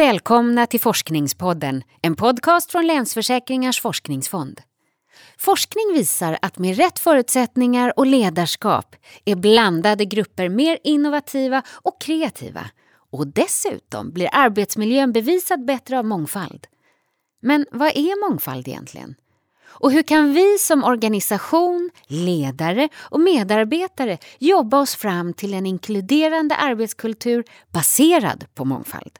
välkomna till Forskningspodden, en podcast från Länsförsäkringars forskningsfond. Forskning visar att med rätt förutsättningar och ledarskap är blandade grupper mer innovativa och kreativa. Och dessutom blir arbetsmiljön bevisat bättre av mångfald. Men vad är mångfald egentligen? Och hur kan vi som organisation, ledare och medarbetare jobba oss fram till en inkluderande arbetskultur baserad på mångfald?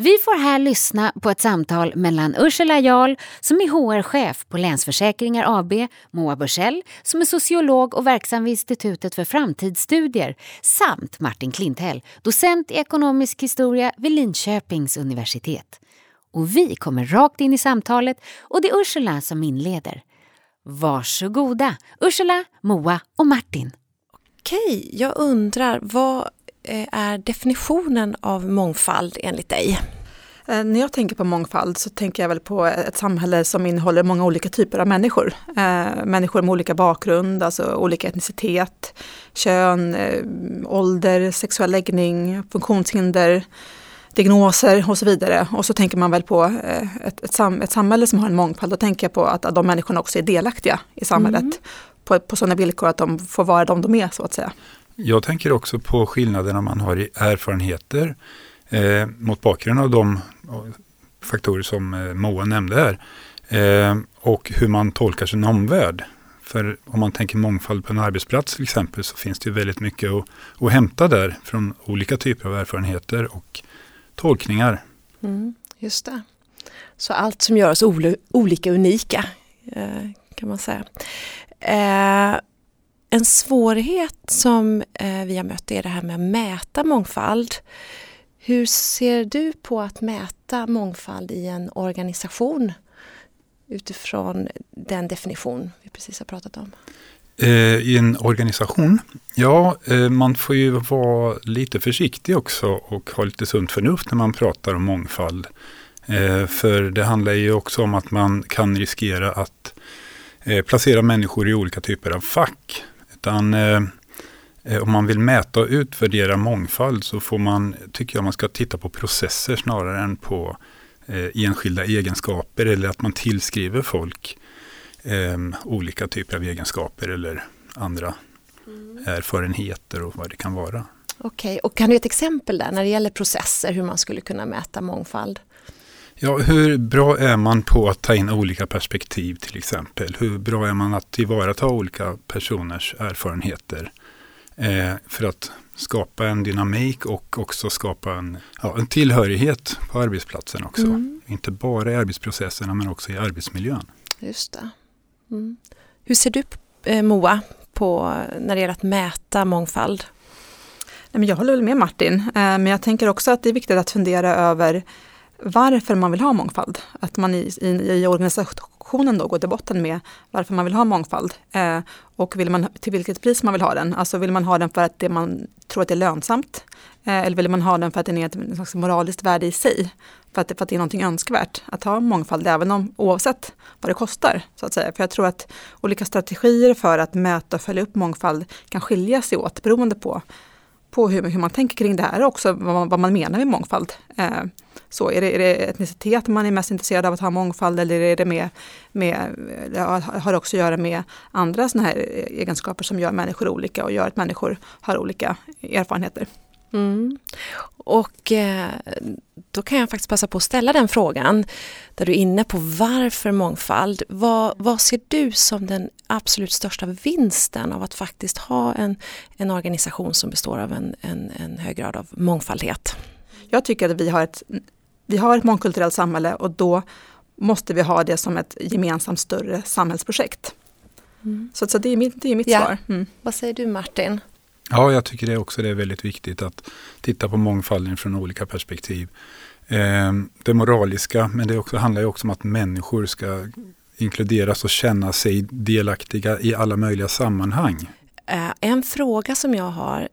Vi får här lyssna på ett samtal mellan Ursula Jarl som är HR-chef på Länsförsäkringar AB, Moa Bursell som är sociolog och verksam vid Institutet för framtidsstudier samt Martin Klinthäll, docent i ekonomisk historia vid Linköpings universitet. Och vi kommer rakt in i samtalet och det är Ursula som inleder. Varsågoda, Ursula, Moa och Martin. Okej, jag undrar vad är definitionen av mångfald enligt dig? Eh, när jag tänker på mångfald så tänker jag väl på ett samhälle som innehåller många olika typer av människor. Eh, människor med olika bakgrund, alltså olika etnicitet, kön, eh, ålder, sexuell läggning, funktionshinder, diagnoser och så vidare. Och så tänker man väl på eh, ett, ett, sam, ett samhälle som har en mångfald. Då tänker jag på att, att de människorna också är delaktiga i samhället mm. på, på sådana villkor att de får vara de de är så att säga. Jag tänker också på skillnaderna man har i erfarenheter eh, mot bakgrund av de eh, faktorer som eh, Moa nämnde här. Eh, och hur man tolkar sin omvärld. För om man tänker mångfald på en arbetsplats till exempel så finns det väldigt mycket att, att hämta där från olika typer av erfarenheter och tolkningar. Mm, just det. Så allt som gör oss olika unika eh, kan man säga. Eh, en svårighet som eh, vi har mött är det här med att mäta mångfald. Hur ser du på att mäta mångfald i en organisation utifrån den definition vi precis har pratat om? Eh, I en organisation? Ja, eh, man får ju vara lite försiktig också och ha lite sunt förnuft när man pratar om mångfald. För det handlar ju också om att man kan riskera att placera människor i olika typer av fack. Utan om man vill mäta och utvärdera mångfald så får man, tycker jag man ska titta på processer snarare än på enskilda egenskaper eller att man tillskriver folk eh, olika typer av egenskaper eller andra mm. erfarenheter och vad det kan vara. Okej, okay. och kan du ge ett exempel där när det gäller processer hur man skulle kunna mäta mångfald? Ja, hur bra är man på att ta in olika perspektiv till exempel? Hur bra är man att tillvarata olika personers erfarenheter? Eh, för att skapa en dynamik och också skapa en, ja, en tillhörighet på arbetsplatsen också. Mm. Inte bara i arbetsprocesserna men också i arbetsmiljön. Just det. Mm. Hur ser du eh, Moa på när det gäller att mäta mångfald? Jag håller väl med Martin, eh, men jag tänker också att det är viktigt att fundera över varför man vill ha mångfald. Att man i, i, i organisationen då går till botten med varför man vill ha mångfald. Eh, och vill man, till vilket pris man vill ha den. Alltså vill man ha den för att det man tror att det är lönsamt. Eh, eller vill man ha den för att den är ett, slags moraliskt värde i sig. För att, för att det är någonting önskvärt att ha mångfald även om, oavsett vad det kostar. så att säga. För jag tror att olika strategier för att möta och följa upp mångfald kan skilja sig åt beroende på på hur, hur man tänker kring det här också vad man, vad man menar med mångfald. Eh, så är det, är det etnicitet man är mest intresserad av att ha mångfald eller är det med, med har det också att göra med andra sådana här egenskaper som gör människor olika och gör att människor har olika erfarenheter. Mm. Och eh, då kan jag faktiskt passa på att ställa den frågan där du är inne på varför mångfald. Vad, vad ser du som den absolut största vinsten av att faktiskt ha en, en organisation som består av en, en, en hög grad av mångfaldhet? Jag tycker att vi har ett, vi har ett mångkulturellt samhälle och då måste vi ha det som ett gemensamt större samhällsprojekt. Mm. Så, så det är mitt, det är mitt ja. svar. Mm. Vad säger du Martin? Ja, jag tycker det också det är väldigt viktigt att titta på mångfalden från olika perspektiv. Eh, det moraliska, men det också, handlar ju också om att människor ska inkluderas och känna sig delaktiga i alla möjliga sammanhang. Eh, en fråga som jag har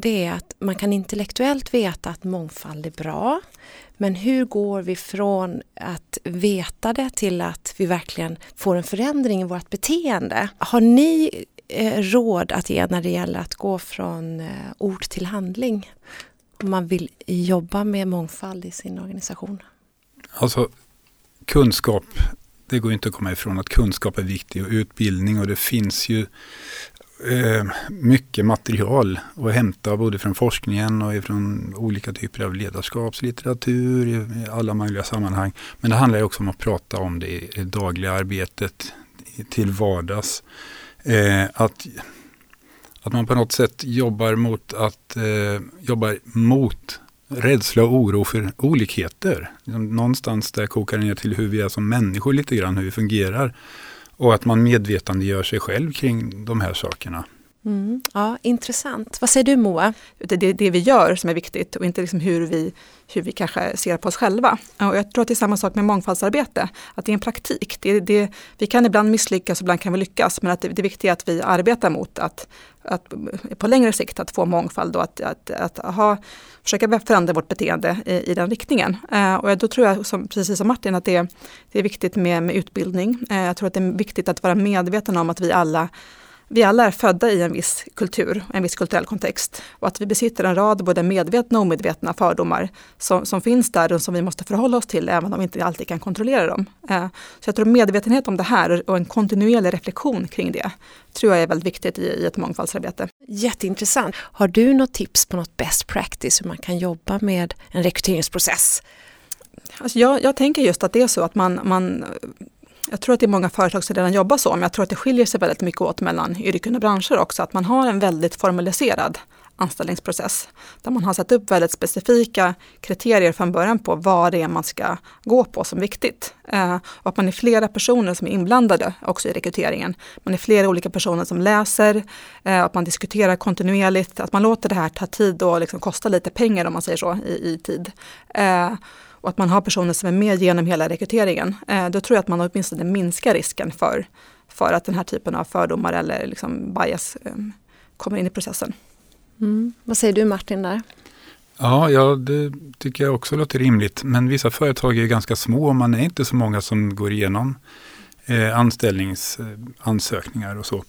det är att man kan intellektuellt veta att mångfald är bra. Men hur går vi från att veta det till att vi verkligen får en förändring i vårt beteende? Har ni Eh, råd att ge när det gäller att gå från eh, ord till handling? om man vill jobba med mångfald i sin organisation? Alltså kunskap, det går inte att komma ifrån att kunskap är viktig och utbildning och det finns ju eh, mycket material att hämta både från forskningen och från olika typer av ledarskapslitteratur i alla möjliga sammanhang. Men det handlar också om att prata om det i det dagliga arbetet till vardags. Eh, att, att man på något sätt jobbar mot att eh, jobbar mot rädsla och oro för olikheter. Liksom någonstans där kokar det ner till hur vi är som människor lite grann, hur vi fungerar. Och att man medvetandegör sig själv kring de här sakerna. Mm, ja, intressant. Vad säger du Moa? Det är det vi gör som är viktigt och inte liksom hur, vi, hur vi kanske ser på oss själva. Och jag tror att det är samma sak med mångfaldsarbete, att det är en praktik. Det, det, vi kan ibland misslyckas och ibland kan vi lyckas, men att det, det viktiga är att vi arbetar mot att, att på längre sikt att få mångfald och att, att, att ha, försöka förändra vårt beteende i, i den riktningen. Eh, och då tror jag, som, precis som Martin, att det, det är viktigt med, med utbildning. Eh, jag tror att det är viktigt att vara medveten om att vi alla vi alla är födda i en viss kultur, en viss kulturell kontext och att vi besitter en rad både medvetna och omedvetna fördomar som, som finns där och som vi måste förhålla oss till även om vi inte alltid kan kontrollera dem. Eh, så jag tror medvetenhet om det här och en kontinuerlig reflektion kring det tror jag är väldigt viktigt i, i ett mångfaldsarbete. Jätteintressant. Har du något tips på något best practice hur man kan jobba med en rekryteringsprocess? Alltså jag, jag tänker just att det är så att man, man jag tror att det är många företag som redan jobbar så, men jag tror att det skiljer sig väldigt mycket åt mellan yrken och branscher också, att man har en väldigt formaliserad anställningsprocess där man har satt upp väldigt specifika kriterier från början på vad det är man ska gå på som viktigt. Eh, och att man är flera personer som är inblandade också i rekryteringen. Man är flera olika personer som läser, eh, att man diskuterar kontinuerligt, att man låter det här ta tid och liksom kosta lite pengar om man säger så i, i tid. Eh, och att man har personer som är med genom hela rekryteringen, eh, då tror jag att man åtminstone minskar risken för, för att den här typen av fördomar eller liksom bias eh, kommer in i processen. Mm. Vad säger du Martin där? Ja, ja, det tycker jag också låter rimligt. Men vissa företag är ganska små och man är inte så många som går igenom eh, anställningsansökningar och så.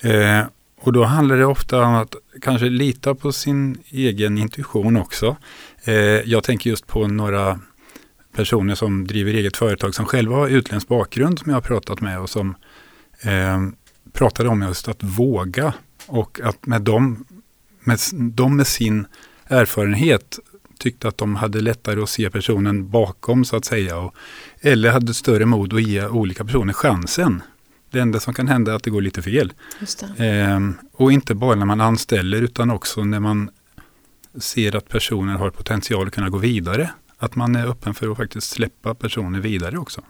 Eh, och då handlar det ofta om att kanske lita på sin egen intuition också. Eh, jag tänker just på några personer som driver eget företag som själva har utländsk bakgrund som jag har pratat med och som eh, pratade om just att våga och att med dem, med, de med sin erfarenhet tyckte att de hade lättare att se personen bakom så att säga. Och, eller hade större mod att ge olika personer chansen. Det enda som kan hända är att det går lite fel. Eh, och inte bara när man anställer utan också när man ser att personen har potential att kunna gå vidare att man är öppen för att faktiskt släppa personer vidare också.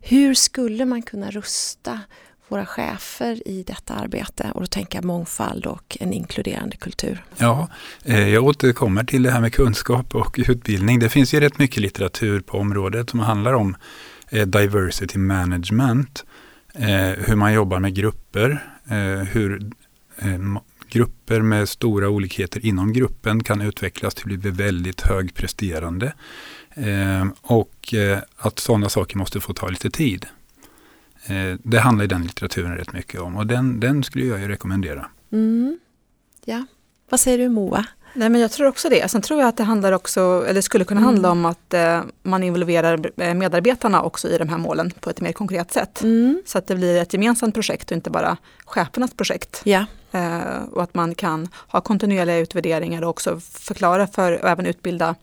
Hur skulle man kunna rusta våra chefer i detta arbete och då tänker jag mångfald och en inkluderande kultur. Ja, eh, jag återkommer till det här med kunskap och utbildning. Det finns ju rätt mycket litteratur på området som handlar om eh, diversity management, eh, hur man jobbar med grupper, hur grupper med stora olikheter inom gruppen kan utvecklas till att bli väldigt högpresterande. Eh, och eh, att sådana saker måste få ta lite tid. Eh, det handlar i den litteraturen rätt mycket om och den, den skulle jag ju rekommendera. Mm. Ja, vad säger du Moa? Nej men jag tror också det. Sen tror jag att det handlar också, eller skulle kunna handla mm. om att eh, man involverar eh, medarbetarna också i de här målen på ett mer konkret sätt. Mm. Så att det blir ett gemensamt projekt och inte bara chefernas projekt. Ja. Eh, och att man kan ha kontinuerliga utvärderingar och också förklara för och även utbilda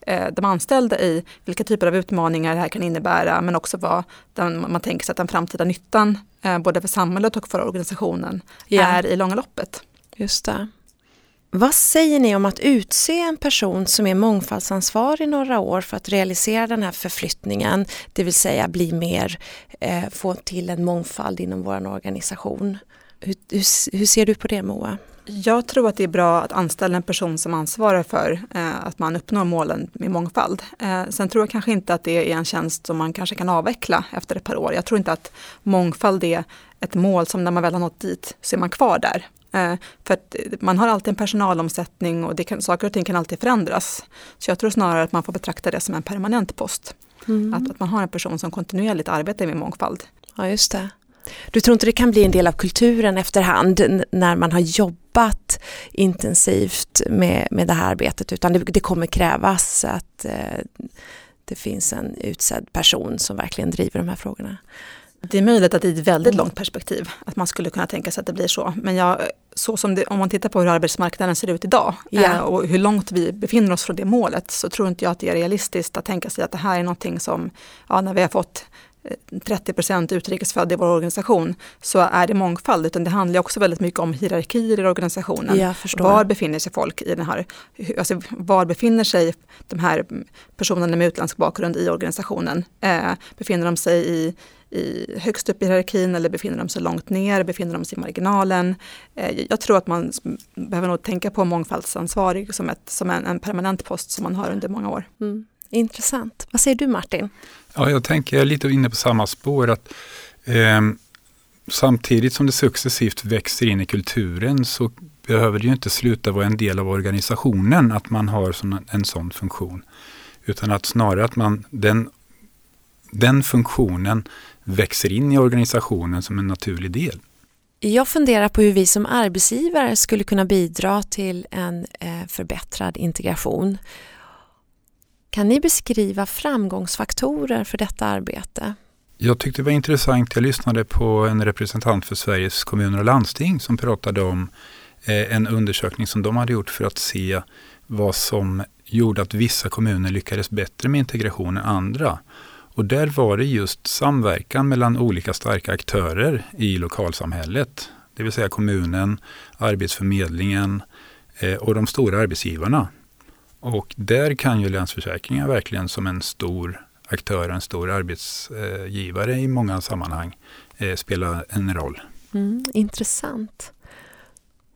eh, de anställda i vilka typer av utmaningar det här kan innebära men också vad den, man tänker sig att den framtida nyttan eh, både för samhället och för organisationen ja. är i långa loppet. Just det. Vad säger ni om att utse en person som är mångfaldsansvarig några år för att realisera den här förflyttningen, det vill säga bli mer, eh, få till en mångfald inom vår organisation? Hur, hur, hur, ser du på det Moa? Jag tror att det är bra att anställa en person som ansvarar för eh, att man uppnår målen med mångfald. Eh, sen tror jag kanske inte att det är en tjänst som man kanske kan avveckla efter ett par år. Jag tror inte att mångfald är ett mål som när man väl har nått dit så är man kvar där. Eh, för att man har alltid en personalomsättning och det kan, saker och ting kan alltid förändras. Så jag tror snarare att man får betrakta det som en permanent post. Mm. Att, att man har en person som kontinuerligt arbetar med mångfald. Ja, just det. Du tror inte det kan bli en del av kulturen efterhand när man har jobbat jobbat intensivt med, med det här arbetet utan det, det kommer krävas att eh, det finns en utsedd person som verkligen driver de här frågorna. Det är möjligt att i ett väldigt långt perspektiv att man skulle kunna tänka sig att det blir så. Men jag, så som det, om man tittar på hur arbetsmarknaden ser ut idag eh, och hur långt vi befinner oss från det målet så tror inte jag att det är realistiskt att tänka sig att det här är någonting som, ja, när vi har fått eh, 30% utrikesfödda i vår organisation så är det mångfald utan det handlar också väldigt mycket om hierarkier i organisationen. Var befinner sig folk i den här, alltså var befinner sig de här personerna med utländsk bakgrund i organisationen? Eh, befinner de sig i, i högst upp i hierarkin eller befinner de sig långt ner, befinner de sig i marginalen? Eh, jag tror att man behöver nog tänka på mångfaldsansvarig som, ett, som en, en permanent post som man har under många år. Mm. Intressant. Vad säger du Martin? Ja, jag tänker, jag är lite inne på samma spår. att ehm, Samtidigt som det successivt växer in i kulturen så behöver det ju inte sluta vara en del av organisationen att man har sån, en sån funktion. Utan att snarare att man, den, den funktionen växer in i organisationen som en naturlig del. Jag funderar på hur vi som arbetsgivare skulle kunna bidra till en eh, förbättrad integration. Kan ni beskriva framgångsfaktorer för detta arbete? Jag tyckte det var intressant, jag lyssnade på en representant för Sveriges kommuner och landsting som pratade om eh, en undersökning som de hade gjort för att se vad som gjorde att vissa kommuner lyckades bättre med integration än andra. Och där var det just samverkan mellan olika starka aktörer i lokalsamhället. Det vill säga kommunen, Arbetsförmedlingen eh, och de stora arbetsgivarna. Och där kan ju Länsförsäkringar verkligen som en stor aktör, en stor arbetsgivare i många sammanhang eh, spela en roll. Mm, intressant.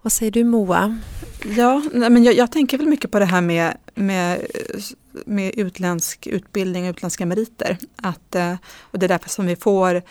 Vad säger du Moa? Ja, nej, men jag, jag tänker väl mycket på det här med, med, med utländsk utbildning och utländska meriter. Att, eh, och det är därför som vi får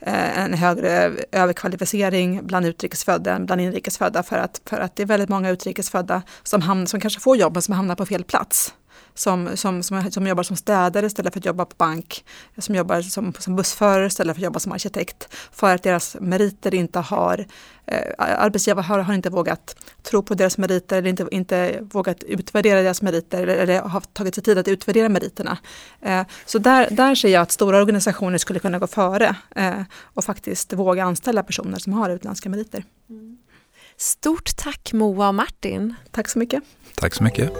Eh, en högre överkvalificering bland utrikesfödda än bland inrikesfödda. För att, för att det är väldigt många utrikesfödda som, hamn, som kanske får jobb men som hamnar på fel plats. Som, som, som, som jobbar som städare istället för att jobba på bank. Som jobbar som, som bussförare istället för att jobba som arkitekt. För att deras meriter inte har, eh, arbetsgivare har, har inte vågat tro på deras meriter eller inte, inte vågat utvärdera deras meriter eller, eller har tagit sig tid att utvärdera meriterna. Eh, så där, där ser jag att stora organisationer skulle kunna gå före eh, och faktiskt våga anställa personer som har utländska meriter. Stort tack Moa och Martin. Tack så mycket. Tack så mycket.